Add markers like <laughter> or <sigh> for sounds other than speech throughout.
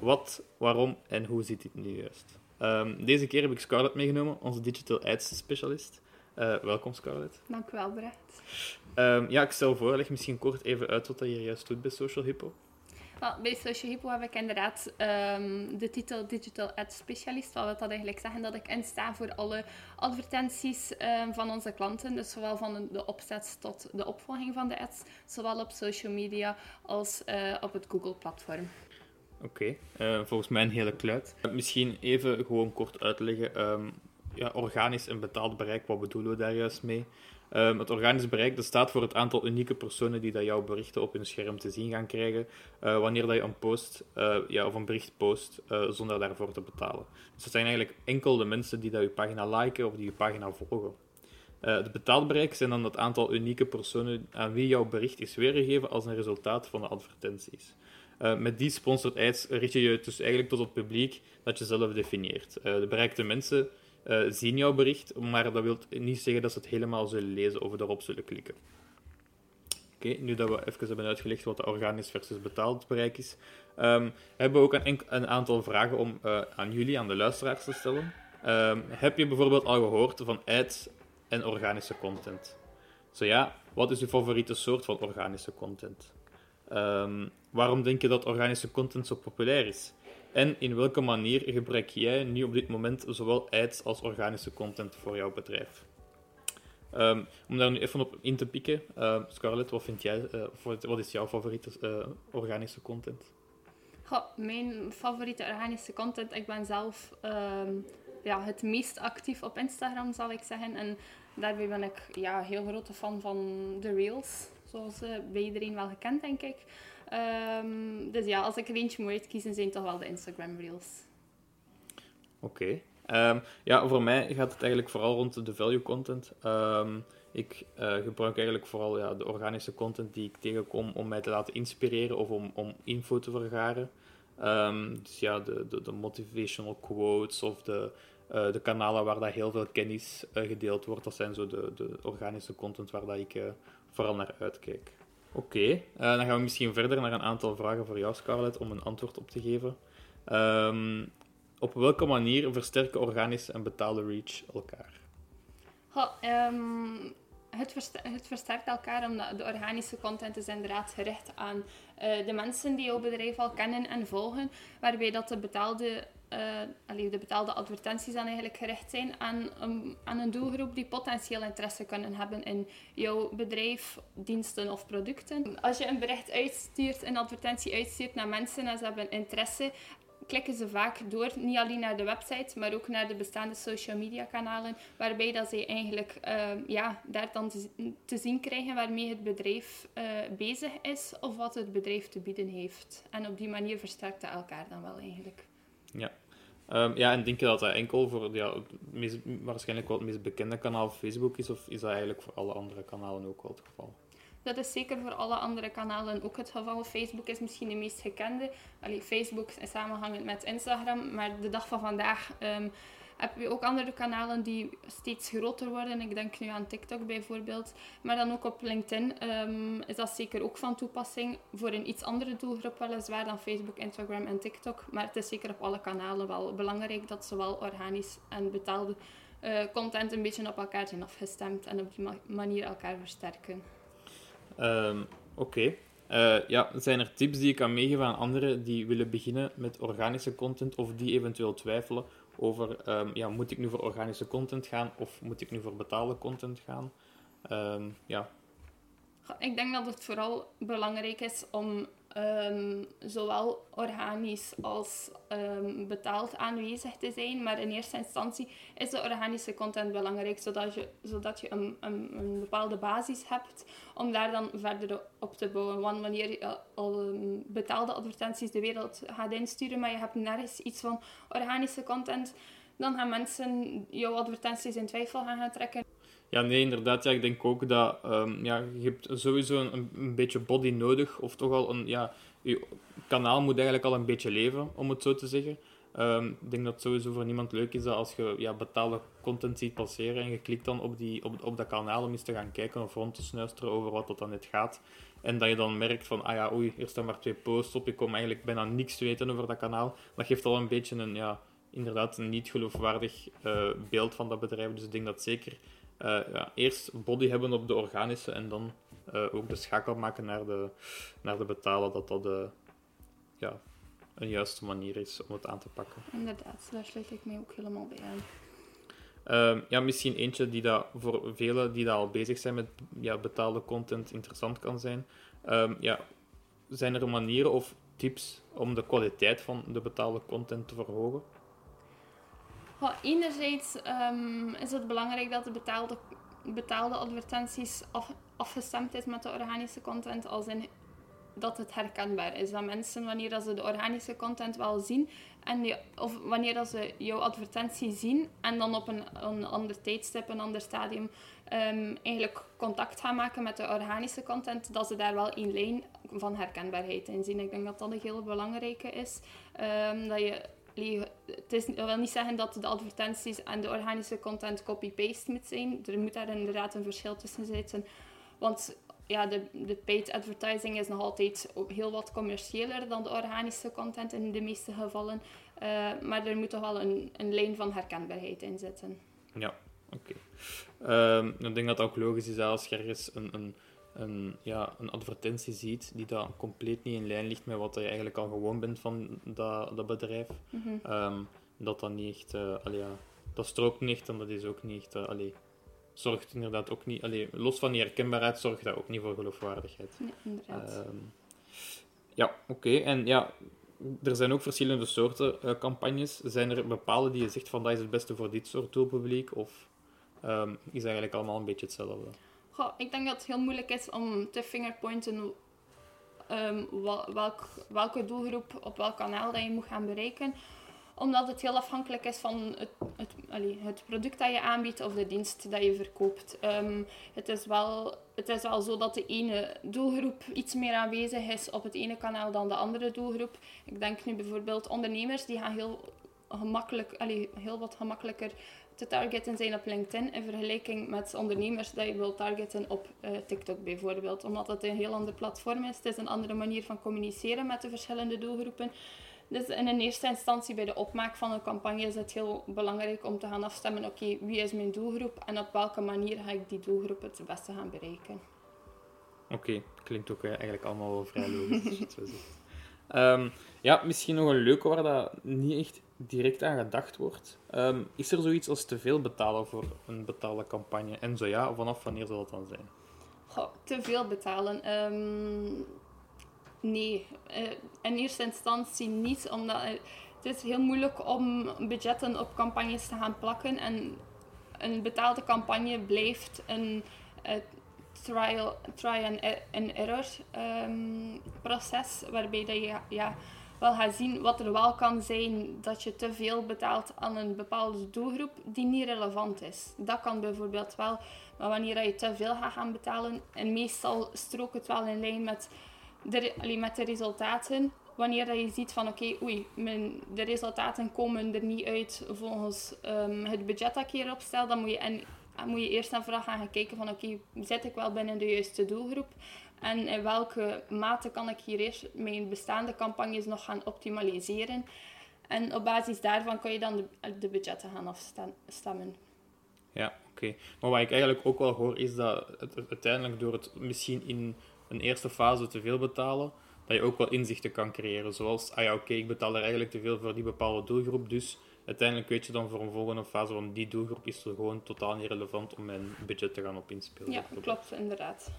Wat, waarom en hoe zit dit nu juist? Ehm, deze keer heb ik Scarlett meegenomen, onze digital ads specialist. Eh, welkom Scarlett. Dank u wel, Brett. Ehm, ja, ik stel voor, leg misschien kort even uit wat dat hier juist doet bij Social Hippo. Wel, bij Social Hippo heb ik inderdaad ehm, de titel Digital Ad Specialist. Wat wil dat eigenlijk zeggen? Dat ik insta voor alle advertenties van onze klanten. Dus zowel van de opzet tot de opvolging van de ads. Zowel op social media als eh, op het Google-platform. Oké, eh, volgens mij een hele kluit. Misschien even gewoon kort uitleggen. Um, ja, organisch en betaald bereik, wat bedoelen we daar juist mee? Um, het organisch bereik dat staat voor het aantal unieke personen die dat jouw berichten op hun scherm te zien gaan krijgen uh, wanneer dat je een post ja, of een bericht post zonder daarvoor te betalen. Dus dat zijn eigenlijk enkel de mensen die dat je pagina liken of die je pagina volgen. het betaald bereik zijn dan het aantal unieke personen aan wie jouw bericht is weergegeven als een resultaat van de advertenties. Uh, met die sponsored ads richt je je dus eigenlijk tot het publiek dat je zelf definieert. Uh, de bereikte mensen uh, zien jouw bericht, maar dat wil niet zeggen dat ze het helemaal zullen lezen of erop zullen klikken. Oké, nu dat we even hebben uitgelegd wat de organisch versus betaald bereik is, um, hebben we ook een, een aantal vragen om aan jullie, aan de luisteraars te stellen. Um, heb je bijvoorbeeld al gehoord van ads en organische content? Zo ja, wat is je favoriete soort van organische content? Um, waarom denk je dat organische content zo populair is? En in welke manier gebruik jij nu op dit moment zowel ads als organische content voor jouw bedrijf? Um, om daar nu even op in te pikken, uh, Scarlett, wat vind jij, uh, wat is jouw favoriete uh, organische content? Goh, mijn favoriete organische content, ik ben zelf ja, het meest actief op Instagram, zal ik zeggen. En daarbij ben ik ja, heel grote fan van de Reels zoals uh, bij iedereen wel gekend, denk ik. Um, dus ja, als ik er eentje moet uitkiezen, zijn toch wel de Instagram Reels. Oké. Um, ja, voor mij gaat het eigenlijk vooral rond de value content. Um, ik uh, gebruik eigenlijk vooral ja, de organische content die ik tegenkom om mij te laten inspireren of om, om info te vergaren. dus ja, de, de, de, motivational quotes of de, uh, de kanalen waar dat heel veel kennis gedeeld wordt, dat zijn zo de, de organische content waar dat ik vooral naar uitkijk. Oké, uh, dan gaan we misschien verder naar een aantal vragen voor jou, Scarlett, om een antwoord op te geven. Um, op welke manier versterken organische en betaalde reach elkaar? Um, het, het, versterkt elkaar omdat de organische content is inderdaad gericht aan uh, de mensen die jouw bedrijf al kennen en volgen, waarbij dat de betaalde uh, de betaalde advertenties dan eigenlijk gericht zijn aan, aan een doelgroep die potentieel interesse kunnen hebben in jouw bedrijf, diensten of producten. Als je een bericht uitstuurt, een advertentie uitstuurt naar mensen en ze hebben interesse, klikken ze vaak door, niet alleen naar de website, maar ook naar de bestaande social media kanalen, waarbij dat ze eigenlijk uh, ja, daar dan te, zien krijgen waarmee het bedrijf uh, bezig is of wat het bedrijf te bieden heeft. En op die manier versterkt elkaar dan wel eigenlijk. Ja. Um, ja, en denk je dat dat enkel voor ja, meest, waarschijnlijk wel het meest bekende kanaal Facebook is, of is dat eigenlijk voor alle andere kanalen ook wel het geval? Dat is zeker voor alle andere kanalen ook het geval. Facebook is misschien de meest gekende. Allee, Facebook is samenhangend met Instagram, maar de dag van vandaag um, heb je ook andere kanalen die steeds groter worden. Ik denk nu aan TikTok bijvoorbeeld. Maar dan ook op LinkedIn um, is dat zeker ook van toepassing. Voor een iets andere doelgroep weliswaar dan Facebook, Instagram en TikTok. Maar het is zeker op alle kanalen wel belangrijk dat zowel organisch en betaalde uh, content een beetje op elkaar zijn afgestemd. En op die ma manier elkaar versterken. Um, Oké. Uh, ja, zijn er tips die je kan meegeven aan anderen die willen beginnen met organische content of die eventueel twijfelen over, um, ja, moet ik nu voor organische content gaan of moet ik nu voor betaalde content gaan? Um, ja. Ik denk dat het vooral belangrijk is om ehm, zowel organisch als ehm, betaald aanwezig te zijn. Maar in eerste instantie is de organische content belangrijk, zodat je, zodat je een, een, een bepaalde basis hebt om daar dan verder op te bouwen. Want wanneer je al um, betaalde advertenties de wereld gaat insturen, maar je hebt nergens iets van organische content, dan gaan mensen jouw advertenties in twijfel gaan, gaan trekken. Ja, nee, inderdaad. Ja, ik denk ook dat um, ja, je hebt sowieso een, een beetje body nodig. Of toch al een... Ja, je kanaal moet eigenlijk al een beetje leven, om het zo te zeggen. Um, ik denk dat het sowieso voor niemand leuk is dat als je ja, betaalde content ziet passeren en je klikt dan op, die, op, op dat kanaal om eens te gaan kijken of rond te snuisteren over wat dat dan net gaat. En dat je dan merkt van, ah ja, oei, er staan maar twee posts op, ik kom eigenlijk bijna niks te weten over dat kanaal. Dat geeft al een beetje een, ja, inderdaad, een niet geloofwaardig uh, beeld van dat bedrijf. Dus ik denk dat zeker ja, eerst body hebben op de organische en dan uh, ook de schakel maken naar de, naar de betalen, dat dat de, ja, een juiste manier is om het aan te pakken. Inderdaad, daar sluit ik mij ook helemaal bij aan. Uh, ja, misschien eentje die dat voor velen die dat al bezig zijn met ja, betaalde content interessant kan zijn. Um, ja, zijn er manieren of tips om de kwaliteit van de betaalde content te verhogen? Enerzijds um, is het belangrijk dat de betaalde, betaalde advertenties af, afgestemd is met de organische content, als in dat het herkenbaar is. Dat mensen, wanneer ze de organische content wel zien, en of wanneer ze jouw advertentie zien en dan op een, een ander tijdstip, een ander stadium, um, eigenlijk contact gaan maken met de organische content, dat ze daar wel in lijn van herkenbaarheid in zien. Ik denk dat dat een heel belangrijke is. Um, dat je het is, wil niet zeggen dat de advertenties en de organische content copy-paste moet zijn. Er moet daar inderdaad een verschil tussen zitten. Want ja, de, de paid advertising is nog altijd heel wat commerciëler dan de organische content in de meeste gevallen. Uh, maar er moet toch wel een, een lijn van herkenbaarheid in zitten. Ja, oké. Um, ik denk dat het ook logisch is als je ergens een, een, een, ja, een advertentie ziet die dan compleet niet in lijn ligt met wat je eigenlijk al gewoon bent van dat, dat bedrijf. Mm -hmm. um, dat dat niet echt... Uh, allee, ja, dat strookt niet echt en dat is ook niet echt... Uh, allee, zorgt inderdaad ook niet, allee, los van die herkenbaarheid, zorgt dat ook niet voor geloofwaardigheid. Ja, inderdaad. Um, ja, oké. Okay. En ja, er zijn ook verschillende soorten uh, campagnes. Zijn er bepaalde die je zegt van dat is het beste voor dit soort doelpubliek? Of um, is eigenlijk allemaal een beetje hetzelfde? Ik denk dat het heel moeilijk is om te fingerpointen um, welk, welke doelgroep op welk kanaal dat je moet gaan bereiken omdat het heel afhankelijk is van het, het, het product dat je aanbiedt of de dienst dat je verkoopt. Um, het, is wel, het is wel zo dat de ene doelgroep iets meer aanwezig is op het ene kanaal dan de andere doelgroep. Ik denk nu bijvoorbeeld ondernemers die gaan heel gemakkelijk, heel wat gemakkelijker te targeten zijn op LinkedIn in vergelijking met ondernemers dat je wilt targeten op uh, TikTok bijvoorbeeld. Omdat het een heel ander platform is. Het is een andere manier van communiceren met de verschillende doelgroepen. Dus in eerste instantie bij de opmaak van een campagne is het heel belangrijk om te gaan afstemmen, oké, okay, wie is mijn doelgroep en op welke manier ga ik die doelgroep het beste gaan bereiken. Oké, okay, klinkt ook eigenlijk allemaal wel vrij logisch. <laughs> um, ja, misschien nog een leuke waar dat niet echt direct aan gedacht wordt. Um, is er zoiets als te veel betalen voor een betaalde campagne? En zo ja, vanaf wanneer zal dat dan zijn? Goh, te veel betalen. Um, nee, uh, in eerste instantie niet, omdat uh, het is heel moeilijk om budgetten op campagnes te gaan plakken. En een betaalde campagne blijft een uh, trial, try and, error um, proces, waarbij dat je ja, wel gaat zien wat er wel kan zijn dat je te veel betaalt aan een bepaalde doelgroep die niet relevant is. Dat kan bijvoorbeeld wel, maar wanneer je te veel gaat gaan betalen, en meestal strookt het wel in lijn met de, met de resultaten. Wanneer je ziet van oké, oei, mijn, de resultaten komen er niet uit volgens um, het budget dat ik hier opstel, dan moet je, en, moet je eerst en vooral gaan kijken van oké, okay, zit ik wel binnen de juiste doelgroep? En in welke mate kan ik hier eerst mijn bestaande campagnes nog gaan optimaliseren? En op basis daarvan kan je dan de, de budgetten gaan afstemmen. Ja, oké. Maar wat ik eigenlijk ook wel hoor, is dat uiteindelijk door het misschien in een eerste fase te veel betalen, dat je ook wel inzichten kan creëren. Zoals, ah ja, oké, ik betaal er eigenlijk te veel voor die bepaalde doelgroep, dus uiteindelijk weet je dan voor een volgende fase van die doelgroep is er gewoon totaal niet relevant om mijn budget te gaan op inspelen. Ja, klopt, inderdaad.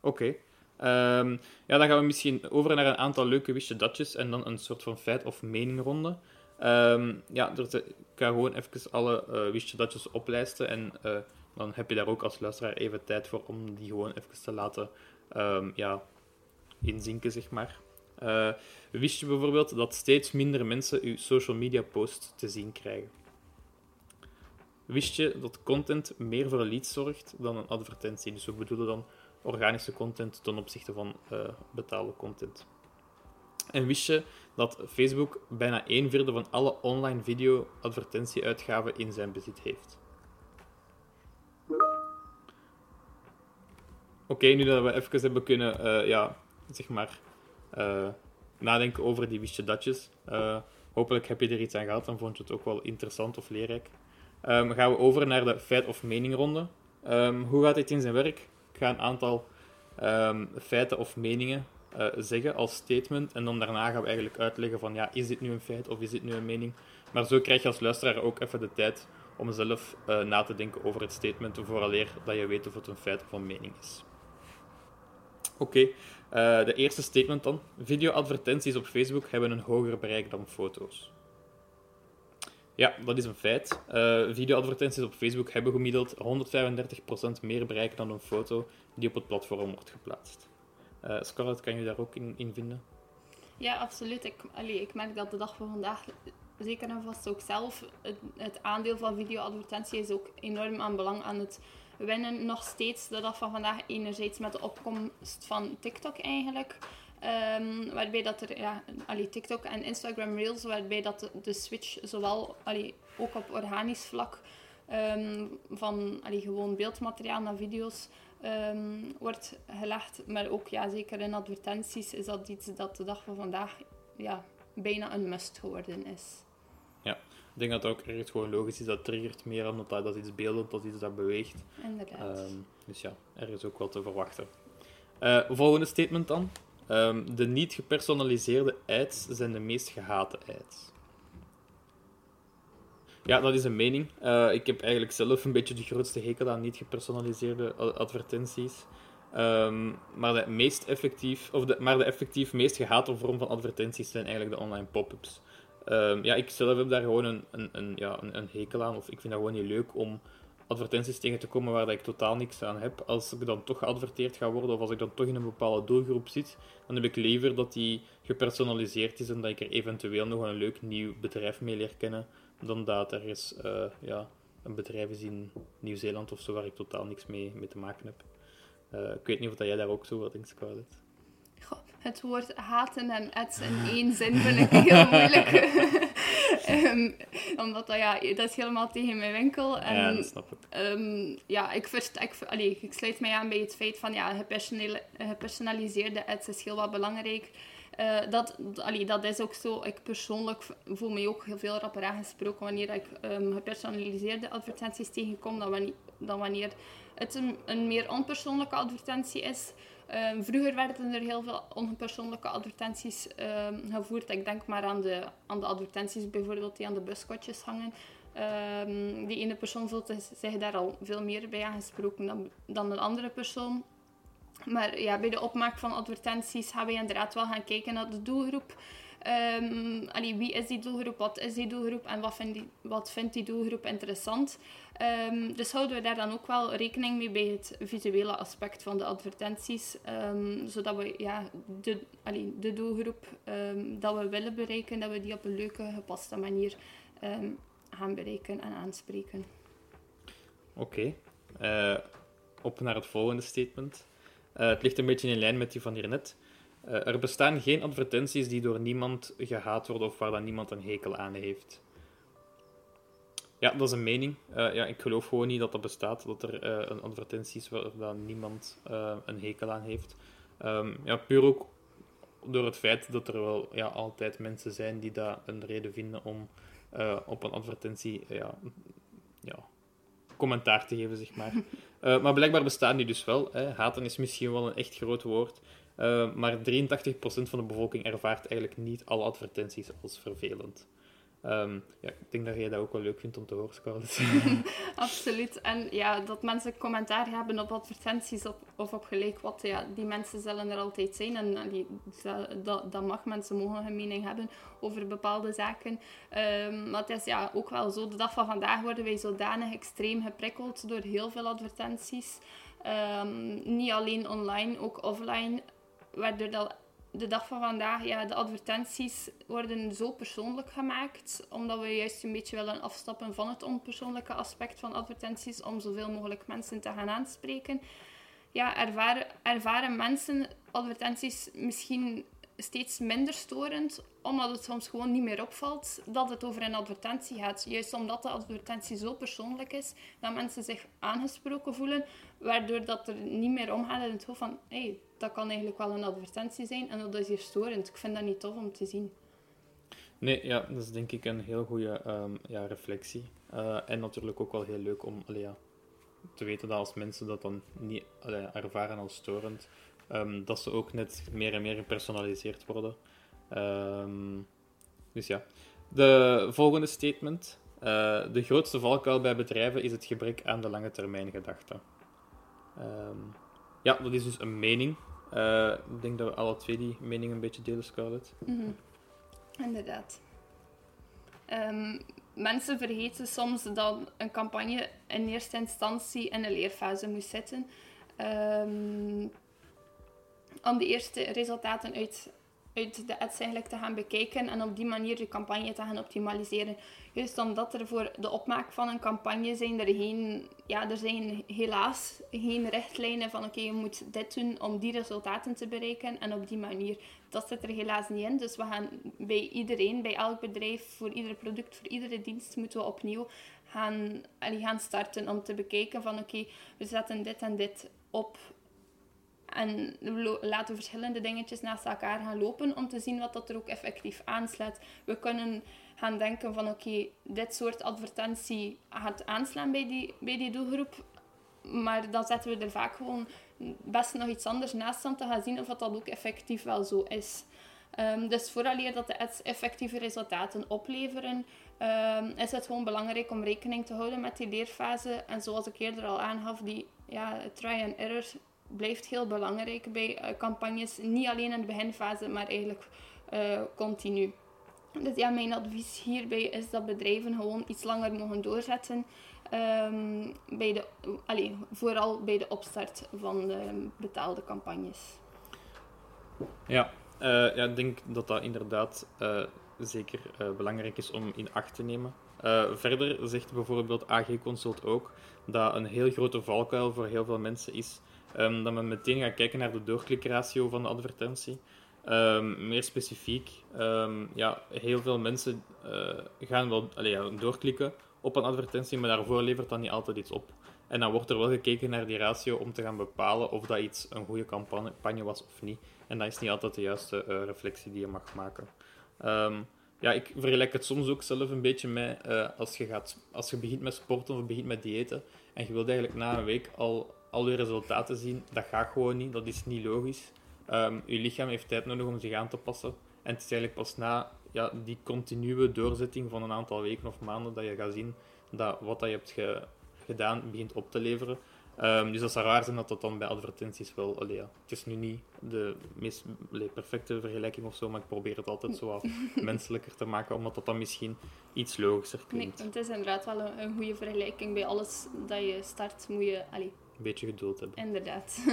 Oké. Ehm, ja, dan gaan we misschien over naar een aantal leuke wistje datjes en dan een soort van feit- of meningronde. Ehm, ja, dus ik ga gewoon even alle uh, wistje datjes oplijsten en uh, dan heb je daar ook als luisteraar even tijd voor om die gewoon even te laten um, ja, inzinken, zeg maar. Uh, wist je bijvoorbeeld dat steeds minder mensen uw social media post te zien krijgen? Wist je dat content meer voor leads zorgt dan een advertentie? Dus we bedoelen dan organische content ten opzichte van uh, betaalde content. En wist je dat Facebook bijna een vierde van alle online video-advertentieuitgaven in zijn bezit heeft? Oké, nu dat we even hebben kunnen, uh, ja, zeg maar, uh, nadenken over die wistje datjes. Uh, hopelijk heb je er iets aan gehad en vond je het ook wel interessant of leerrijk. Um, gaan we over naar de feit- of meningronde. Um, hoe gaat dit in zijn werk? Ik ga een aantal um, feiten of meningen uh, zeggen als statement en dan daarna gaan we eigenlijk uitleggen van ja, is dit nu een feit of is dit nu een mening? Maar zo krijg je als luisteraar ook even de tijd om zelf na te denken over het statement, vooraleer dat je weet of het een feit of een mening is. Oké. Uh, de eerste statement dan. Video-advertenties op Facebook hebben een hoger bereik dan foto's. Ja, dat is een feit. Uh, video-advertenties op Facebook hebben gemiddeld 135% meer bereik dan een foto die op het platform wordt geplaatst. Uh, Scarlett, kan je daar ook in, in vinden? Ja, absoluut. Ik, allee, ik merk dat de dag van vandaag, zeker en vast ook zelf, het, het aandeel van video-advertentie is ook enorm aan belang aan het winnen. Nog steeds de dag van vandaag, enerzijds met de opkomst van TikTok eigenlijk. Um, waarbij dat er, ja, allee, TikTok en Instagram Reels, waarbij dat de, switch zowel allee, ook op organisch vlak um, van allee, gewoon beeldmateriaal naar video's um, wordt gelegd. Maar ook ja, zeker in advertenties is dat iets dat de dag van vandaag ja, bijna een must geworden is. Ik denk dat het ook ergens gewoon logisch is. Dat triggert meer omdat dat, dat iets beeldend, dat iets dat beweegt. Inderdaad. dus ja, er is ook wel te verwachten. Uh, volgende statement dan. Um, de niet gepersonaliseerde ads zijn de meest gehate ads. Ja, dat is een mening. Uh, ik heb eigenlijk zelf een beetje de grootste hekel aan niet gepersonaliseerde advertenties. Um, maar, de meest effectief, of de, maar de effectief meest gehate vorm van advertenties zijn eigenlijk de online pop-ups. Um, ja, ik zelf heb daar gewoon een, een, een, ja, een, een hekel aan, of ik vind dat gewoon niet leuk om advertenties tegen te komen waar dat ik totaal niks aan heb. Als ik dan toch geadverteerd ga worden of als ik dan toch in een bepaalde doelgroep zit, dan heb ik liever dat die gepersonaliseerd is en dat ik er eventueel nog een leuk nieuw bedrijf mee leer kennen, dan dat er is, uh, ja, een bedrijf is in Nieuw-Zeeland of zo waar ik totaal niks mee, mee te maken heb. Uh, ik weet niet of dat jij daar ook zo wat denkt, Scarlett. Het woord haten en ads in één zin vind ik heel <laughs> moeilijk. um, <laughs> omdat dat, ja, dat is helemaal tegen mijn winkel. En, ja, dat snap ik. Um, ja, ik, verst, ik, allee, ik sluit mij aan bij het feit van ja, gepersonaliseerde ads is heel wat belangrijk. Uh, dat, allee, dat is ook zo. Ik persoonlijk voel me ook heel veel rapper aangesproken wanneer ik um, gepersonaliseerde advertenties tegenkom dan wanneer, dan wanneer het een, een meer onpersoonlijke advertentie is. Um, vroeger werden er heel veel onpersoonlijke advertenties um, gevoerd. Ik denk maar aan de, aan de advertenties bijvoorbeeld die aan de buskotjes hangen. Um, die ene persoon voelt zich daar al veel meer bij aangesproken dan, dan een andere persoon. Maar ja, bij de opmaak van advertenties gaan we inderdaad wel gaan kijken naar de doelgroep. Um, wie is die doelgroep, wat is die doelgroep en wat vindt die, wat vindt die doelgroep interessant. Um, dus houden we daar dan ook wel rekening mee bij het visuele aspect van de advertenties. Um, zodat we ja, de, de doelgroep dat we willen bereiken, dat we die op een leuke, gepaste manier gaan bereiken en aanspreken. Oké, uh, op naar het volgende statement. Uh, het ligt een beetje in lijn met die van hiernet. Uh, er bestaan geen advertenties die door niemand gehaat worden of waar dan niemand een hekel aan heeft. Ja, dat is een mening. Uh, ja, ik geloof gewoon niet dat dat bestaat, dat er uh, een advertentie is waar dan niemand een hekel aan heeft. Um, ja, puur ook door het feit dat er wel ja, altijd mensen zijn die daar een reden vinden om op een advertentie ja, ja, commentaar te geven, zeg maar. <laughs> maar blijkbaar bestaan die dus wel. Hè. Haten is misschien wel een echt groot woord. Uh, maar 83% van de bevolking ervaart eigenlijk niet alle advertenties als vervelend. Ehm, ja, ik denk dat jij dat ook wel leuk vindt om te horen, Scarlett. <laughs> <laughs> Absoluut. En ja, dat mensen commentaar hebben op advertenties op, of op gelijk wat, ja, die mensen zullen er altijd zijn. En die, dat, dat mag, mensen mogen een mening hebben over bepaalde zaken. Um, maar het is ja, ook wel zo, de dag van vandaag worden wij zodanig extreem geprikkeld door heel veel advertenties. Ehm, niet alleen online, ook offline. Waardoor dat de dag van vandaag, ja, de advertenties worden zo persoonlijk gemaakt, omdat we juist een beetje willen afstappen van het onpersoonlijke aspect van advertenties, om zoveel mogelijk mensen te gaan aanspreken. Ja, ervaren, ervaren mensen advertenties misschien steeds minder storend, omdat het soms gewoon niet meer opvalt dat het over een advertentie gaat. Juist omdat de advertentie zo persoonlijk is, dat mensen zich aangesproken voelen, waardoor dat er niet meer omgaat in het hoofd van hey, dat kan eigenlijk wel een advertentie zijn en dat is hier storend. Ik vind dat niet tof om te zien. Nee, ja, dat is denk ik een heel goede um, ja, reflectie. Uh, en natuurlijk ook wel heel leuk om allee, ja, te weten dat als mensen dat dan niet ervaren als storend, um, dat ze ook net meer en meer gepersonaliseerd worden. Um, dus ja. De volgende statement. Uh, de grootste valkuil bij bedrijven is het gebrek aan de lange termijn gedachte. ja, dat is dus een mening. Uh, ik denk dat we alle twee die mening een beetje delen, Scarlett. Mm Inderdaad. Mensen vergeten soms dat een campagne in eerste instantie in een leerfase moet zitten. Um, om de eerste resultaten uit uit de ads eigenlijk te gaan bekijken en op die manier je campagne te gaan optimaliseren. Juist omdat er voor de opmaak van een campagne zijn er geen, ja, er zijn helaas geen richtlijnen van oké, je moet dit doen om die resultaten te bereiken en op die manier. Dat zit er helaas niet in. Dus we gaan bij iedereen, bij elk bedrijf, voor ieder product, voor iedere dienst, moeten we opnieuw gaan, gaan starten om te bekijken van oké, we zetten dit en dit op en laten verschillende dingetjes naast elkaar gaan lopen om te zien wat dat er ook effectief aanslaat. We kunnen gaan denken van oké, dit soort advertentie gaat aanslaan bij die, bij die doelgroep. Maar dan zetten we er vaak gewoon best nog iets anders naast om te gaan zien of dat, dat ook effectief wel zo is. Um, dus vooraleer dat de ads effectieve resultaten opleveren, um, is het gewoon belangrijk om rekening te houden met die leerfase. En zoals ik eerder al aangaf, die ja, try and error blijft heel belangrijk bij uh, campagnes. Niet alleen in de beginfase, maar eigenlijk uh, continu. Dus ja, mijn advies hierbij is dat bedrijven gewoon iets langer mogen doorzetten. Um, bij de, allee, vooral bij de opstart van de betaalde campagnes. Ja, uh, ja ik denk dat dat inderdaad zeker belangrijk is om in acht te nemen. verder zegt bijvoorbeeld AG Consult ook dat een heel grote valkuil voor heel veel mensen is Um, dat men meteen gaat kijken naar de doorklikratio van de advertentie. Um, meer specifiek, um, ja, heel veel mensen uh, gaan wel doorklikken op een advertentie, maar daarvoor levert dat niet altijd iets op. En dan wordt er wel gekeken naar die ratio om te gaan bepalen of dat iets een goede campagne was of niet. En dat is niet altijd de juiste uh, reflectie die je mag maken. ja, ik vergelijk het soms ook zelf een beetje met uh, als, je gaat, als je begint met sporten of begint met diëten en je wilt eigenlijk na een week al al je resultaten zien, dat gaat gewoon niet. Dat is niet logisch. Um, je lichaam heeft tijd nodig om zich aan te passen. En het is eigenlijk pas na ja, die continue doorzetting van een aantal weken of maanden dat je gaat zien dat wat dat je hebt gedaan begint op te leveren. Um, dus dat zou raar zijn dat dat dan bij advertenties wel... Allee, ja, het is nu niet de meest allee, perfecte vergelijking of zo, maar ik probeer het altijd zo wat <laughs> menselijker te maken, omdat dat dan misschien iets logischer klinkt. Nee, het is inderdaad wel een, een goede vergelijking. Bij alles dat je start moet je... Allee, een beetje geduld hebben. Inderdaad.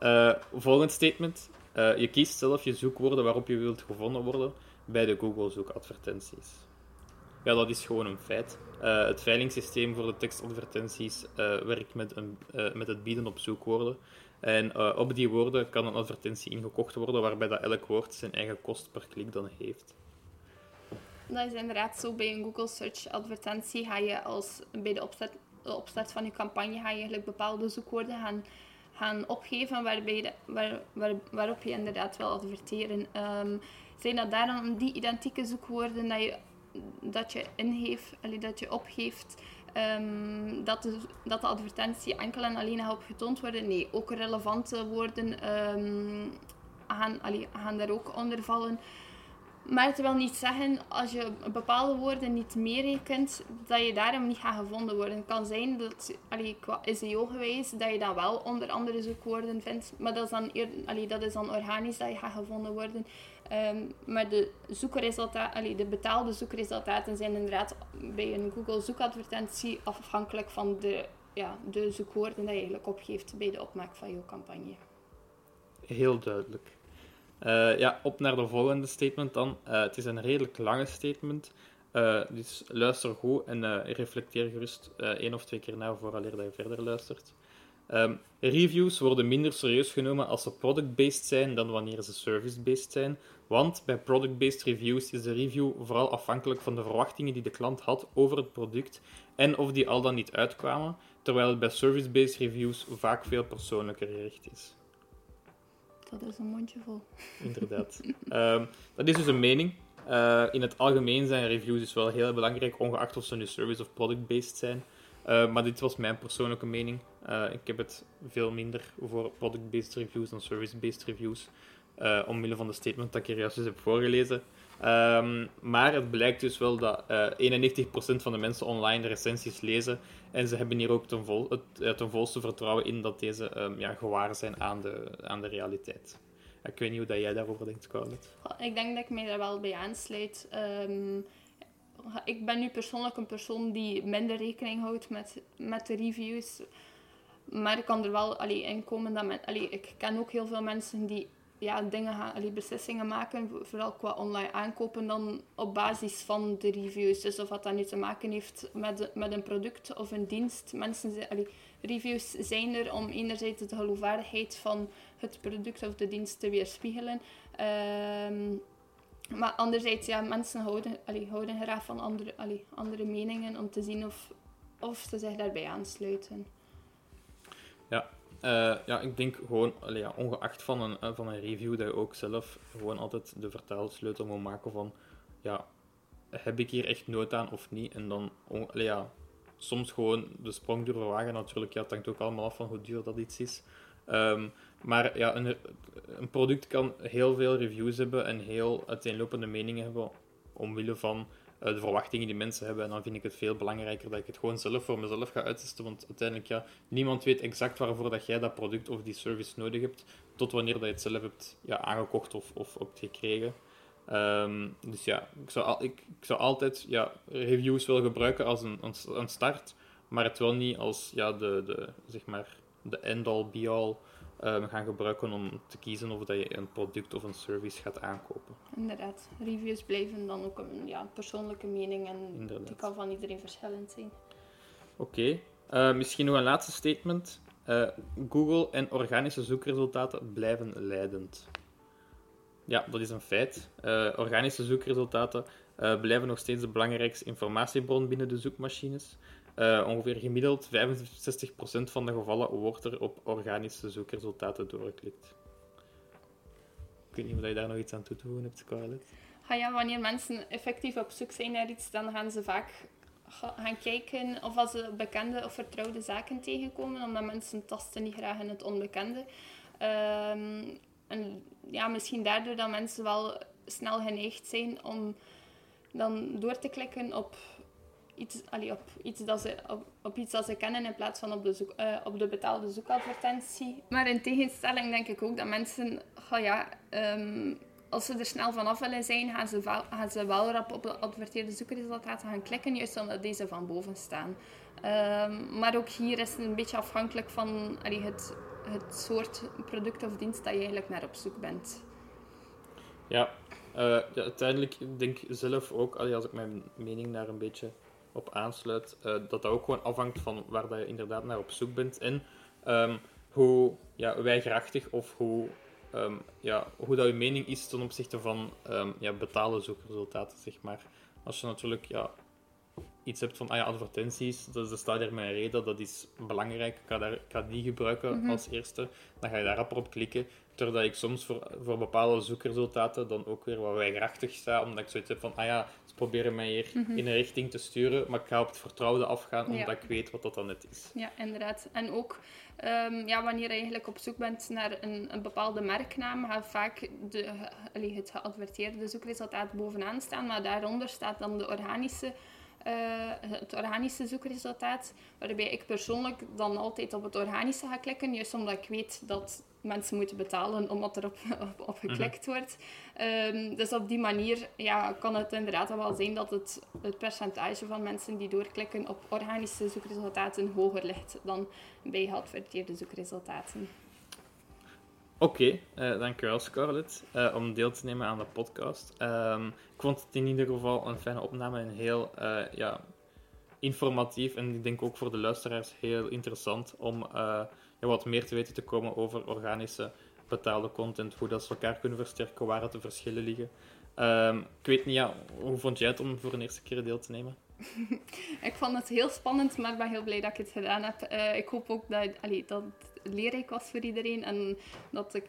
uh, <laughs> volgend statement. Uh, je kiest zelf je zoekwoorden waarop je wilt gevonden worden bij de Google zoekadvertenties. Ja, dat is gewoon een feit. Uh, het veilingssysteem voor de tekstadvertenties werkt met, een, met het bieden op zoekwoorden. En op die woorden kan een advertentie ingekocht worden, waarbij dat elk woord zijn eigen kost per klik dan heeft. Dat is inderdaad zo. Bij een Google Search advertentie ga je als bij de opzet opstart van je campagne ga je eigenlijk bepaalde zoekwoorden gaan, gaan opgeven waarbij waar, waar, waarop je inderdaad wil adverteren. Um, zijn dat daarom die identieke zoekwoorden dat je, dat je dat je opgeeft, um, dat, de, dat de advertentie enkel en alleen op getoond worden? Nee, ook relevante woorden um, gaan, allee, gaan daar ook onder vallen. Maar het wil niet zeggen, als je bepaalde woorden niet meerekent, dat je daarom niet gaat gevonden worden. Het kan zijn dat, allee, qua SEO geweest, dat je dan wel onder andere zoekwoorden vindt. Maar dat is dan, allee, dat is dan organisch dat je gaat gevonden worden. Ehm, maar de, zoekresultaten, allee, de betaalde zoekresultaten zijn inderdaad bij een Google zoekadvertentie afhankelijk van de, ja, de zoekwoorden dat je eigenlijk opgeeft bij de opmaak van je campagne. Heel duidelijk. Uh, ja, op naar de volgende statement dan. Uh, het is een redelijk lange statement. Uh, dus luister goed en reflecteer gerust één of twee keer na vooraleer dat je verder luistert. Um, reviews worden minder serieus genomen als ze product-based zijn dan wanneer ze service-based zijn. Want bij product-based reviews is de review vooral afhankelijk van de verwachtingen die de klant had over het product en of die al dan niet uitkwamen, terwijl het bij service-based reviews vaak veel persoonlijker gericht is. Dat is een mondje vol. Inderdaad. um, <laughs> dat is dus een mening. Uh, in het algemeen zijn reviews dus wel heel belangrijk, ongeacht of ze nu service- of product-based zijn. Uh, maar dit was mijn persoonlijke mening. Uh, ik heb het veel minder voor product-based reviews dan service-based reviews. Uh, omwille van de statement dat ik hier juist heb voorgelezen. Um, maar het blijkt dus wel dat uh, 91% van de mensen online recensies lezen. En ze hebben hier ook ten, vol, het, volste vertrouwen in dat deze um, ja, gewaar zijn aan de, aan de realiteit. Ik weet niet hoe dat jij daarover denkt, Scarlett. Ik denk dat ik mij daar wel bij aansluit. Um, ik ben nu persoonlijk een persoon die minder rekening houdt met, met de reviews. Maar ik kan er wel in komen dat men, ik ken ook heel veel mensen die ja, dingen gaan, allee, beslissingen maken, vooral qua online aankopen, dan op basis van de reviews. Dus of dat nu te maken heeft met, met een product of een dienst. Mensen, reviews zijn er om enerzijds de geloofwaardigheid van het product of de dienst te weerspiegelen. Um, maar anderzijds, ja, mensen houden, allee, houden graag van andere, allee, andere meningen om te zien of, of ze zich daarbij aansluiten. Ja, uh, ja, ik denk gewoon, allee, ja, ongeacht van een, eh, van een review, dat je ook zelf gewoon altijd de vertaalsleutel moet maken van, ja, heb ik hier echt nood aan of niet? En dan, allee, ja, soms gewoon de sprong durven wagen natuurlijk. Ja, het hangt ook allemaal af van hoe duur dat iets is. Um, maar ja, een, een, product kan heel veel reviews hebben en heel uiteenlopende meningen hebben omwille van de verwachtingen die mensen hebben. En dan vind ik het veel belangrijker dat ik het gewoon zelf voor mezelf ga uittesten. Want uiteindelijk, ja, niemand weet exact waarvoor dat jij dat product of die service nodig hebt, tot wanneer dat je het zelf hebt ja, aangekocht of, of gekregen. Um, dus ja, ik zou, al, ik, zou altijd ja, reviews wel gebruiken als een, een, start, maar het wel niet als ja, de, de, zeg maar, de end-all, be-all um, gaan gebruiken om te kiezen of dat je een product of een service gaat aankopen. Inderdaad, reviews blijven dan ook een ja, persoonlijke mening en Inderdaad. die kan van iedereen verschillend zijn. Oké, okay. uh, misschien nog een laatste statement. Uh, Google en organische zoekresultaten blijven leidend. Ja, dat is een feit. Uh, organische zoekresultaten blijven nog steeds de belangrijkste informatiebron binnen de zoekmachines. Uh, ongeveer gemiddeld 65% van de gevallen wordt er op organische zoekresultaten doorgeklikt. Ik weet niet of je daar nog iets aan toe te voegen hebt, Scarlett. Ah ja, wanneer mensen effectief op zoek zijn naar iets, dan gaan ze vaak gaan kijken of als ze bekende of vertrouwde zaken tegenkomen, omdat mensen tasten niet graag in het onbekende. Um, en ja, misschien daardoor dat mensen wel snel geneigd zijn om dan door te klikken op iets, op, iets dat ze, op, op, iets dat ze kennen in plaats van op de, uh, op de betaalde zoekadvertentie. Maar in tegenstelling denk ik ook dat mensen, oh ja, um, als ze er snel vanaf willen zijn, gaan ze, wel, gaan ze wel rap op de adverteerde zoekresultaten gaan klikken, juist omdat deze van boven staan. Um, maar ook hier is het een beetje afhankelijk van het, het soort product of dienst dat je eigenlijk naar op zoek bent. Ja, ja uiteindelijk denk ik zelf ook, als ik mijn mening daar een beetje op aansluit, uh, dat dat ook gewoon afhangt van waar dat je inderdaad naar op zoek bent en um, hoe ja, weigerachtig of hoe, um, ja, hoe dat je mening is ten opzichte van um, ja, betaalde zoekresultaten, zeg maar. Als je natuurlijk ja, iets hebt van ah ja, advertenties, dus er staat hier mijn reden, dat is belangrijk, ik ga, daar, ik ga die gebruiken Mhm. als eerste. Dan ga je daar rapper op klikken. Terwijl ik soms voor, voor bepaalde zoekresultaten dan ook weer wat weigerachtig sta, omdat ik zoiets heb van, ah ja, ze proberen mij hier Mhm. in een richting te sturen, maar ik ga op het vertrouwde afgaan, Ja. omdat ik weet wat dat dan net is. Ja, inderdaad. En ook ehm, ja, wanneer je eigenlijk op zoek bent naar een, een bepaalde merknaam, gaat vaak de, allee, het geadverteerde zoekresultaat bovenaan staan, maar daaronder staat dan de organische, het organische zoekresultaat, waarbij ik persoonlijk dan altijd op het organische ga klikken, juist omdat ik weet dat mensen moeten betalen omdat er <laughs> op, op, geklikt wordt. Ehm, dus op die manier ja, kan het inderdaad wel zijn dat het, het percentage van mensen die doorklikken op organische zoekresultaten hoger ligt dan bij geadverteerde zoekresultaten. Oké, eh, dankjewel Scarlett eh, om deel te nemen aan de podcast. Ehm, ik vond het in ieder geval een fijne opname en heel eh, ja, informatief. En ik denk ook voor de luisteraars heel interessant om ja, wat meer te weten te komen over organische betaalde content, hoe dat ze elkaar kunnen versterken, waar de verschillen liggen. Ehm, ik weet niet, ja, hoe vond jij het om voor een eerste keer deel te nemen? <laughs> Ik vond het heel spannend, maar ik ben heel blij dat ik het gedaan heb. Ik hoop ook dat, allee, dat leerrijk was voor iedereen en dat, ik,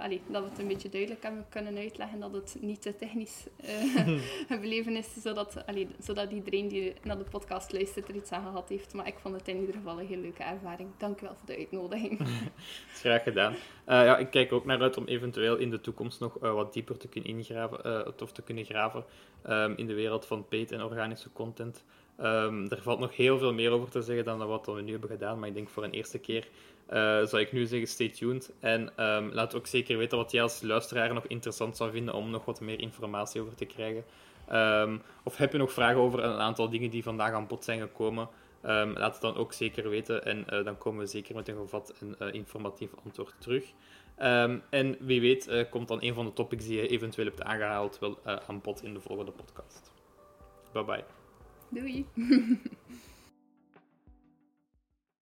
allee, dat we het een beetje duidelijk hebben kunnen uitleggen dat het niet te technisch eh <laughs> <laughs> beleven is, zodat, allee, zodat iedereen die naar de podcast luistert er iets aan gehad heeft. Maar ik vond het in ieder geval een heel leuke ervaring. Dank u wel voor de uitnodiging. <laughs> is graag gedaan. Eh, ja, ik kijk ook naar uit om eventueel in de toekomst nog wat dieper te kunnen ingraven, of te kunnen graven ehm, in de wereld van paid en organische content. Ehm, er valt nog heel veel meer over te zeggen dan wat we nu hebben gedaan, maar ik denk voor een eerste keer zou ik nu zeggen stay tuned. En ehm, laat ook zeker weten wat jij als luisteraar nog interessant zou vinden om nog wat meer informatie over te krijgen. Ehm, of heb je nog vragen over een aantal dingen die vandaag aan bod zijn gekomen? Ehm, laat het dan ook zeker weten en eh, dan komen we zeker met een gevat en eh, informatief antwoord terug. En wie weet eh, komt dan een van de topics die je eventueel hebt aangehaald wel eh, aan bod in de volgende podcast. Bye bye. Doei! <laughs>